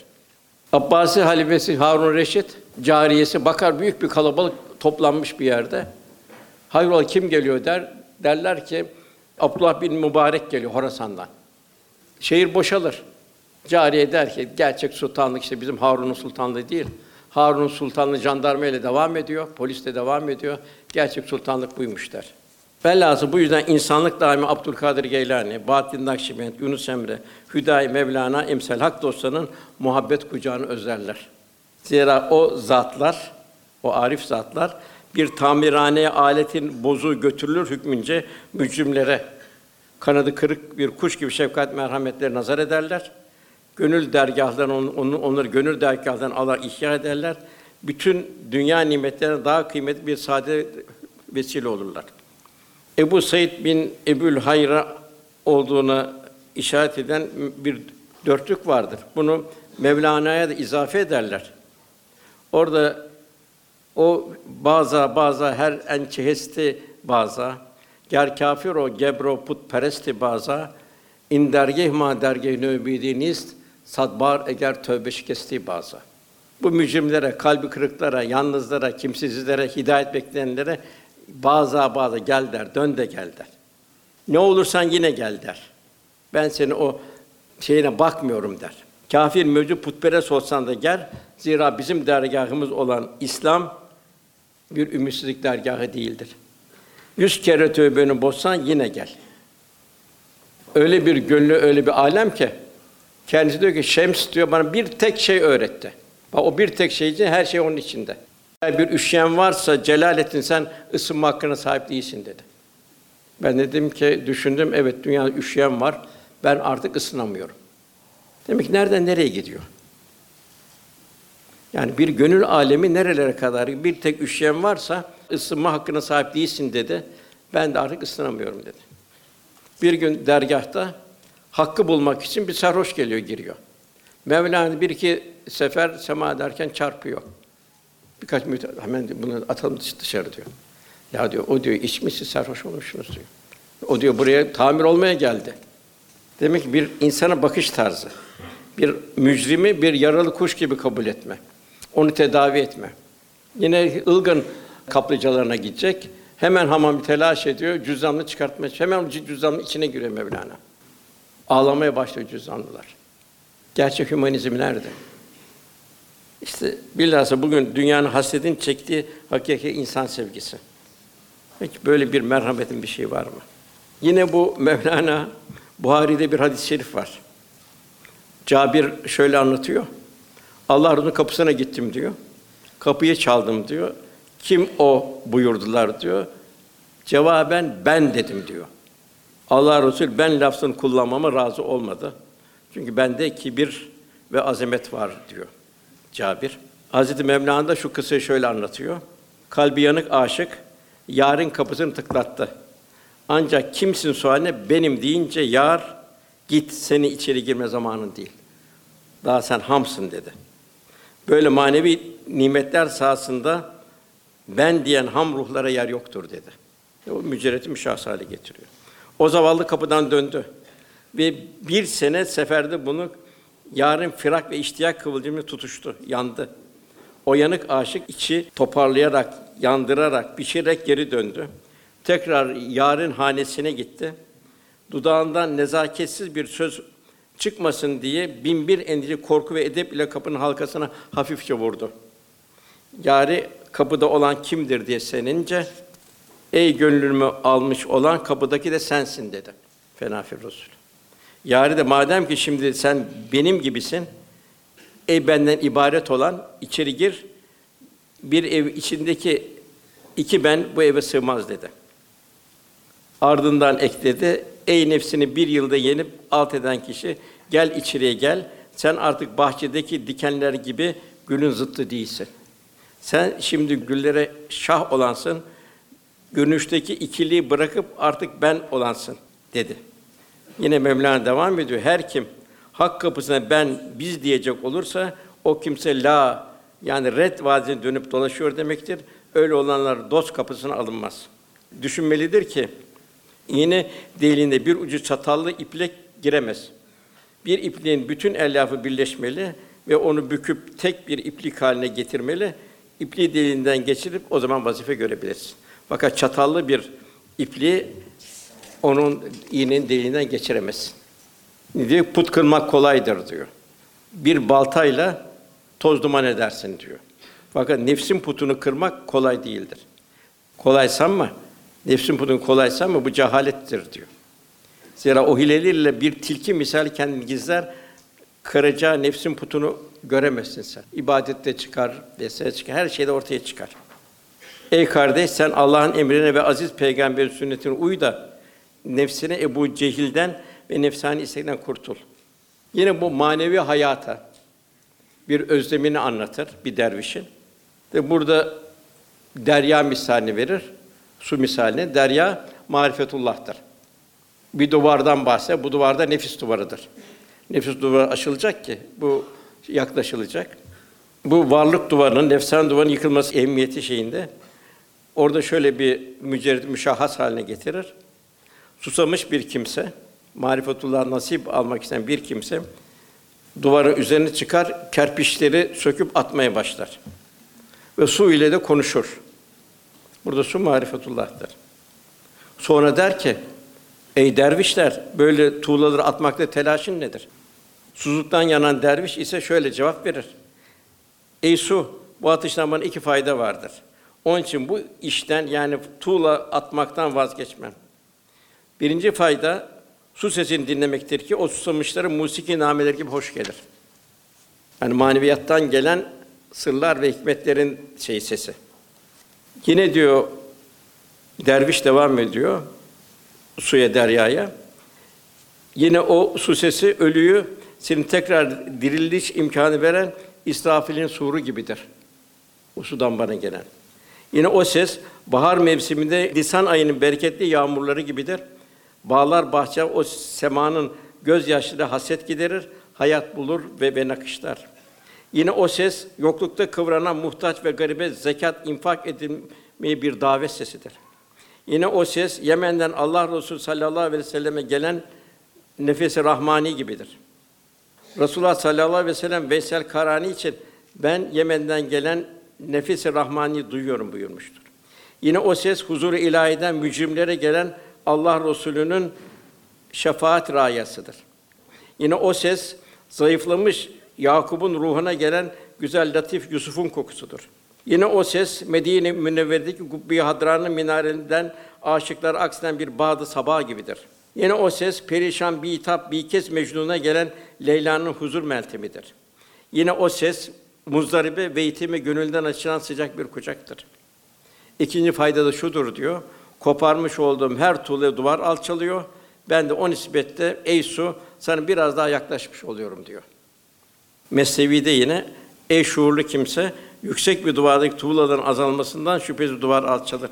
Speaker 2: Abbasi halifesi Harun Reşit cariyesi bakar büyük bir kalabalık toplanmış bir yerde. Hayrola kim geliyor der. Derler ki Abdullah bin Mübarek geliyor Horasan'dan. Şehir boşalır. Cariye der ki gerçek sultanlık işte bizim Harun'un sultanlığı değil. Harun'un sultanlığı jandarma ile devam ediyor, polis de devam ediyor. Gerçek sultanlık buymuş der. Velhâsıl bu yüzden insanlık daimi Abdülkadir Geylani, Bahattin Nakşibend, Yunus Emre, Hüdayi Mevlana, emsal hak dostlarının muhabbet kucağını özlerler. Zira o zatlar, o arif zatlar bir tamirhaneye aletin bozu götürülür hükmünce mücrimlere kanadı kırık bir kuş gibi şefkat merhametleri nazar ederler. Gönül dergahlarını onu, onları gönül dergahlarından alır ihya ederler. Bütün dünya nimetlerine daha kıymetli bir sade vesile olurlar. Ebu Said bin Ebul Hayra olduğuna işaret eden bir dörtlük vardır. Bunu Mevlana'ya da izafe ederler. Orada o baza baza her en çehesti baza ger kafir o gebro put peresti baza in dergeh ma dergeh nöbidi nist sadbar eğer tövbe şikesti baza. Bu mücrimlere, kalbi kırıklara, yalnızlara, kimsizlere, hidayet bekleyenlere baza baza gel der, dön de gel der. Ne olursan yine gel der. Ben seni o şeyine bakmıyorum der. Kafir mevcut putperest olsan da gel. Zira bizim dergahımız olan İslam bir ümitsizlik dergahı değildir. Yüz kere tövbeni bozsan yine gel. Öyle bir gönlü, öyle bir alem ki kendisi diyor ki Şems diyor bana bir tek şey öğretti. Bak o bir tek şey için her şey onun içinde. Eğer bir üşüyen varsa Celalettin sen ısınma hakkına sahip değilsin dedi. Ben dedim ki düşündüm evet dünyada üşüyen var. Ben artık ısınamıyorum. Demek ki nereden nereye gidiyor? Yani bir gönül alemi nerelere kadar bir tek üşüyen varsa ısınma hakkına sahip değilsin dedi. Ben de artık ısınamıyorum dedi. Bir gün dergahta hakkı bulmak için bir sarhoş geliyor, giriyor. Mevlana bir iki sefer sema ederken çarpıyor. Birkaç müddet hemen bunu atalım dışarı diyor. Ya diyor o diyor içmişsiz sarhoş olmuşsunuz diyor. O diyor buraya tamir olmaya geldi. Demek ki bir insana bakış tarzı. Bir mücrimi bir yaralı kuş gibi kabul etme. Onu tedavi etme. Yine ılgın kaplıcalarına gidecek. Hemen hamam telaş ediyor, cüzdanını çıkartmaya Hemen cüzdanın içine giriyor Mevlana. Ağlamaya başlıyor cüzdanlılar. Gerçek hümanizm nerede? İşte bilhassa bugün dünyanın hasredin çektiği hakiki insan sevgisi. Peki böyle bir merhametin bir şey var mı? Yine bu Mevlana Buhari'de bir hadis-i şerif var. Cabir şöyle anlatıyor. Allah Resulü'nün kapısına gittim diyor. Kapıyı çaldım diyor. Kim o buyurdular diyor. Cevaben ben dedim diyor. Allah Resulü ben lafzını kullanmama razı olmadı. Çünkü bende kibir ve azamet var diyor Cabir. Hazreti Mevlana da şu kıssayı şöyle anlatıyor. Kalbi yanık aşık yarın kapısını tıklattı. Ancak kimsin sualine benim deyince yar git seni içeri girme zamanın değil. Daha sen hamsın dedi. Böyle manevi nimetler sahasında ben diyen ham ruhlara yer yoktur dedi. O mücerreti müşahhas hale getiriyor. O zavallı kapıdan döndü ve bir sene seferde bunu yarın firak ve iştiyak kıvılcımı tutuştu, yandı. O yanık aşık içi toparlayarak, yandırarak, pişirerek geri döndü. Tekrar yarın hanesine gitti. Dudağından nezaketsiz bir söz çıkmasın diye bin bir endişe, korku ve edep ile kapının halkasına hafifçe vurdu. Yari kapıda olan kimdir diye senince, ey gönlümü almış olan kapıdaki de sensin dedi. Fenafir Resul. Yari de madem ki şimdi sen benim gibisin, ey benden ibaret olan içeri gir. Bir ev içindeki iki ben bu eve sığmaz dedi. Ardından ekledi. Ey nefsini bir yılda yenip alt eden kişi, gel içeriye gel. Sen artık bahçedeki dikenler gibi gülün zıttı değilsin. Sen şimdi güllere şah olansın, görünüşteki ikiliği bırakıp artık ben olansın dedi. Yine Mevlana devam ediyor. Her kim hak kapısına ben biz diyecek olursa o kimse la yani red vadisine dönüp dolaşıyor demektir. Öyle olanlar dost kapısına alınmaz. Düşünmelidir ki iğne deliğinde bir ucu çatallı iplek giremez. Bir ipliğin bütün elyafı birleşmeli ve onu büküp tek bir iplik haline getirmeli. İpliği deliğinden geçirip o zaman vazife görebilirsin. Fakat çatallı bir ipliği onun iğnenin deliğinden geçiremezsin. Diyor, put kırmak kolaydır diyor. Bir baltayla toz duman edersin diyor. Fakat nefsin putunu kırmak kolay değildir. Kolay sanma, nefsin putunu kolay sanma, bu cehalettir diyor. Zira o hilelerle bir tilki misal kendini gizler, kıracağı nefsin putunu göremezsin sen. İbadette çıkar, vesaire çıkar, her şeyde ortaya çıkar. Ey kardeş sen Allah'ın emrine ve aziz peygamberin sünnetine uy da nefsine Ebu Cehil'den ve nefsani istekten kurtul. Yine bu manevi hayata bir özlemini anlatır bir dervişin. Ve burada derya misalini verir. Su misalini. Derya marifetullah'tır. Bir duvardan bahseder. Bu duvarda nefis duvarıdır. Nefis duvarı aşılacak ki bu yaklaşılacak. Bu varlık duvarının, nefsan duvarının yıkılması emniyeti şeyinde orada şöyle bir mücerred müşahhas haline getirir. Susamış bir kimse, marifetullah nasip almak isteyen bir kimse duvarın üzerine çıkar, kerpiçleri söküp atmaya başlar. Ve su ile de konuşur. Burada su marifetullah'tır. Sonra der ki, ey dervişler, böyle tuğlaları atmakta telaşın nedir? Susuzluktan yanan derviş ise şöyle cevap verir. Ey su, bu atıştan bana iki fayda vardır. Onun için bu işten yani tuğla atmaktan vazgeçmem. Birinci fayda su sesini dinlemektir ki o susamışların musiki nameleri gibi hoş gelir. Yani maneviyattan gelen sırlar ve hikmetlerin şey sesi. Yine diyor derviş devam ediyor suya deryaya. Yine o su sesi ölüyü senin tekrar diriliş imkanı veren İsrafil'in suru gibidir. O sudan bana gelen. Yine o ses bahar mevsiminde lisan ayının bereketli yağmurları gibidir. Bağlar bahçe o semanın gözyaşları haset giderir, hayat bulur ve ve nakışlar. Yine o ses yoklukta kıvranan muhtaç ve garibe zekat infak edilmeyi bir davet sesidir. Yine o ses Yemen'den Allah Resulü sallallahu aleyhi ve selleme gelen nefesi rahmani gibidir. Resulullah sallallahu aleyhi ve sellem Veysel Karani için ben Yemen'den gelen nefesi rahmani duyuyorum buyurmuştur. Yine o ses huzur-u ilahiden mücrimlere gelen Allah Resulü'nün şefaat rayasıdır. Yine o ses Zayıflamış Yakup'un ruhuna gelen güzel latif Yusuf'un kokusudur. Yine o ses Medine Münevvere'deki Kubbe-i Hadra'nın minarelerinden aşıklar aksinen bir bağdı sabah gibidir. Yine o ses perişan bir hitap bir kez Mecnun'a gelen Leyla'nın huzur meltemidir. Yine o ses muzdaribe ve yetimi gönülden açılan sıcak bir kucaktır. İkinci fayda da şudur diyor. Koparmış olduğum her tuğla duvar alçalıyor. Ben de o nisbette ey su sana biraz daha yaklaşmış oluyorum diyor. Mesnevi'de yine ey şuurlu kimse yüksek bir duvardaki tuğlaların azalmasından şüphesiz duvar alçalır.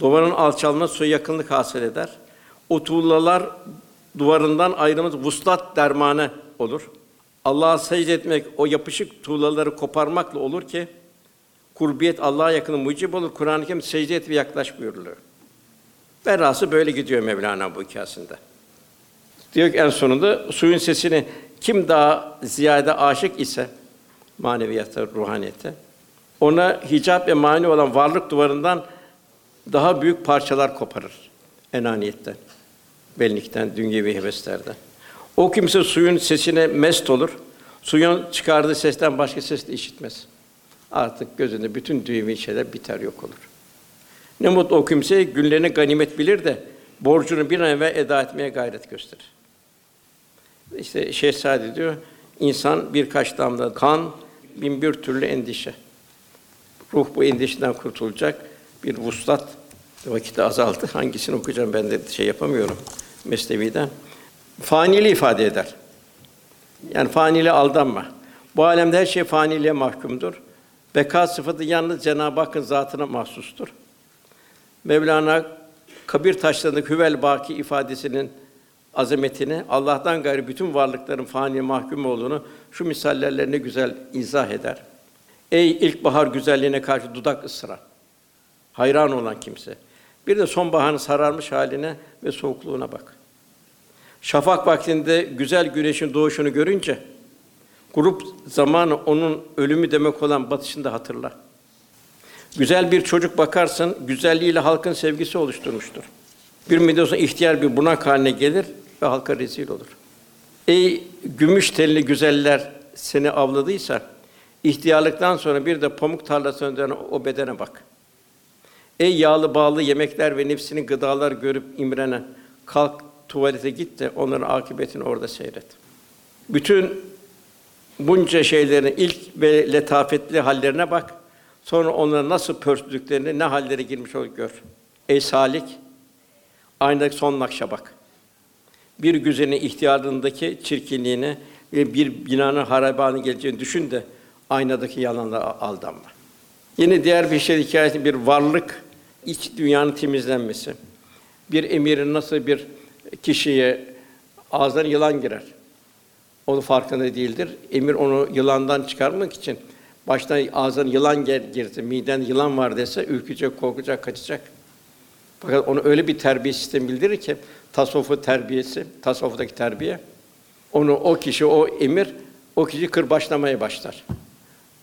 Speaker 2: Duvarın alçalması suya yakınlık hasıl eder. O tuğlalar duvarından ayrılmaz vuslat dermanı olur. Allah'a secde etmek o yapışık tuğlaları koparmakla olur ki kurbiyet Allah'a yakını mucib olur. Kur'an-ı Kerim secde et ve yaklaş buyuruluyor. Berrası böyle gidiyor Mevlana bu hikâsinde. Diyor ki en sonunda suyun sesini kim daha ziyade aşık ise maneviyata, ruhaniyete ona hicap ve mani olan varlık duvarından daha büyük parçalar koparır enaniyetten, benlikten, dünyevi heveslerden. O kimse suyun sesine mest olur. Suyun çıkardığı sesten başka ses de işitmez. Artık gözünde bütün dünyevi şeyler biter yok olur. Ne mutlu o kimse günlerini ganimet bilir de borcunu bir an evvel eda etmeye gayret gösterir. İşte Şehzade diyor, insan birkaç damla kan, bin bir türlü endişe. Ruh bu endişeden kurtulacak bir vuslat. Vakit azaldı. Hangisini okuyacağım ben de şey yapamıyorum Mesnevi'den. Faniliği ifade eder. Yani faniliğe aldanma. Bu alemde her şey faniliğe mahkumdur. Beka sıfatı yalnız Cenab-ı Hakk'ın zatına mahsustur. Mevlana kabir taşlarındaki hüvel baki ifadesinin azametini, Allah'tan gayrı bütün varlıkların fani mahkum olduğunu şu misallerle ne güzel izah eder. Ey ilkbahar güzelliğine karşı dudak ısıran, hayran olan kimse. Bir de sonbaharın sararmış haline ve soğukluğuna bak. Şafak vaktinde güzel güneşin doğuşunu görünce grup zamanı onun ölümü demek olan batışını da hatırla. Güzel bir çocuk bakarsın, güzelliğiyle halkın sevgisi oluşturmuştur. Bir müddet ihtiyar bir bunak haline gelir ve halka rezil olur. Ey gümüş telli güzeller seni avladıysa, ihtiyarlıktan sonra bir de pamuk tarlasına dönen o bedene bak. Ey yağlı bağlı yemekler ve nefsinin gıdalar görüp imrenen, kalk tuvalete git de onların akıbetini orada seyret. Bütün bunca şeylerin ilk ve letafetli hallerine bak. Sonra onları nasıl pörsüdüklerini, ne hallere girmiş olup gör. Ey salik, aynadaki son nakşa bak. Bir güzelin ihtiyarlığındaki çirkinliğini ve bir binanın harabanı geleceğini düşün de aynadaki yalanlara aldanma. Yine diğer bir şey hikayesi bir varlık iç dünyanın temizlenmesi. Bir emirin nasıl bir kişiye ağzına yılan girer. Onun farkında değildir. Emir onu yılandan çıkarmak için baştan ağzına yılan girse, miden yılan var dese ürkecek, korkacak, kaçacak. Fakat onu öyle bir terbiye sistemi bildirir ki tasavvufu terbiyesi, tasavvuftaki terbiye onu o kişi o emir o kişi kırbaçlamaya başlar.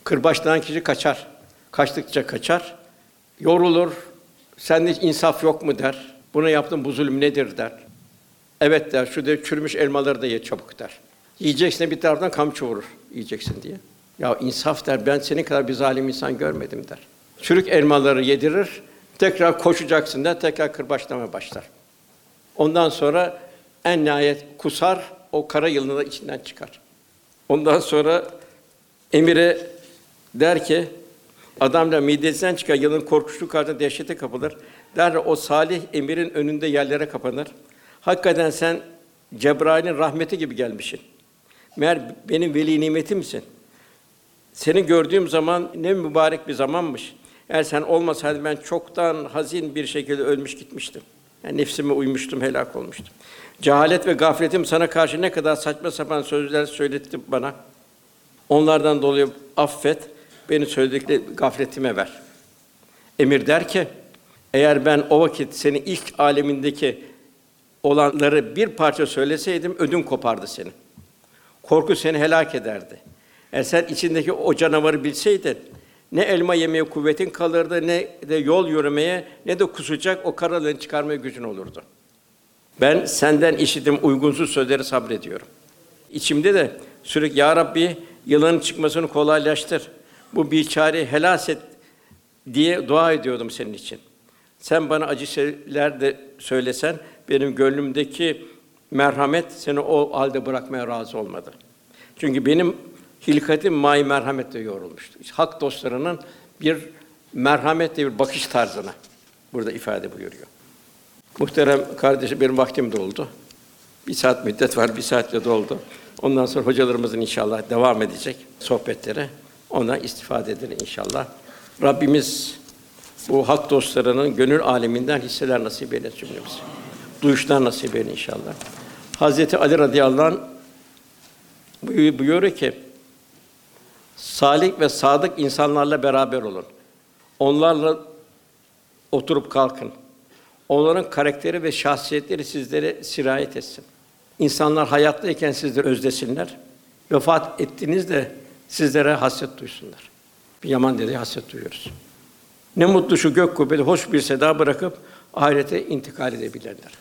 Speaker 2: Kırbaçlanan kişi kaçar. Kaçtıkça kaçar. Yorulur. Sende hiç insaf yok mu der. Buna yaptığın bu zulüm nedir der. Evet der. Şu der çürümüş elmaları da ye çabuk der. Yiyeceksin bir taraftan kamçı vurur yiyeceksin diye. Ya insaf der. Ben senin kadar bir zalim insan görmedim der. Çürük elmaları yedirir. Tekrar koşacaksın der. Tekrar kırbaçlamaya başlar. Ondan sonra en nihayet kusar. O kara yılını da içinden çıkar. Ondan sonra emire der ki Adamla midesinden çıkan yılın korkuşlu karşısında dehşete kapılır. Der o salih emirin önünde yerlere kapanır. Hakikaten sen Cebrail'in rahmeti gibi gelmişsin. Meğer benim veli nimetimsin. Seni gördüğüm zaman ne mübarek bir zamanmış. Eğer sen olmasaydın ben çoktan hazin bir şekilde ölmüş gitmiştim. Yani nefsime uymuştum, helak olmuştum. Cehalet ve gafletim sana karşı ne kadar saçma sapan sözler söyletti bana. Onlardan dolayı affet, beni söyledikleri gafletime ver. Emir der ki, eğer ben o vakit seni ilk alemindeki olanları bir parça söyleseydim ödün kopardı seni. Korku seni helak ederdi. Eğer sen içindeki o canavarı bilseydin, ne elma yemeye kuvvetin kalırdı, ne de yol yürümeye, ne de kusacak o karalığını çıkarmaya gücün olurdu. Ben senden işitim uygunsuz sözleri sabrediyorum. İçimde de Sürekli Ya Rabbi yılanın çıkmasını kolaylaştır. Bu biçareyi helas et diye dua ediyordum senin için. Sen bana acı şeyler de söylesen benim gönlümdeki merhamet seni o halde bırakmaya razı olmadı. Çünkü benim hilkatim may merhametle yoğrulmuştu. İşte hak dostlarının bir merhametle bir bakış tarzına burada ifade buyuruyor. Muhterem kardeşim benim vaktim doldu. Bir saat müddet var, bir saatle doldu. Ondan sonra hocalarımızın inşallah devam edecek sohbetleri. Ona istifade edilir inşallah. Rabbimiz bu hak dostlarının gönül aleminden hisseler nasip eylesin cümlemize. Duyuşlar nasip eylesin inşallah. Hazreti Ali radıyallahu anh buyuruyor ki salih ve sadık insanlarla beraber olun. Onlarla oturup kalkın. Onların karakteri ve şahsiyetleri sizlere sirayet etsin. İnsanlar hayattayken sizleri özlesinler. Vefat ettiğinizde sizlere hasret duysunlar. Bir Yaman dedi hasret duyuyoruz. Ne mutlu şu gök kubbeli hoş bir seda bırakıp ahirete intikal edebilirler.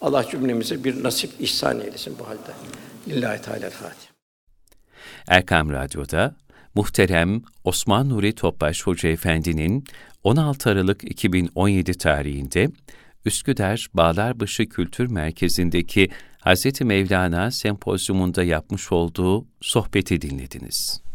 Speaker 2: Allah cümlemize bir nasip ihsan eylesin bu halde. Lillahi Teala Fatiha.
Speaker 1: Erkam Radyo'da muhterem Osman Nuri Topbaş Hoca Efendi'nin 16 Aralık 2017 tarihinde Üsküdar Bağlarbaşı Kültür Merkezi'ndeki Hz. Mevlana Sempozyumunda yapmış olduğu sohbeti dinlediniz.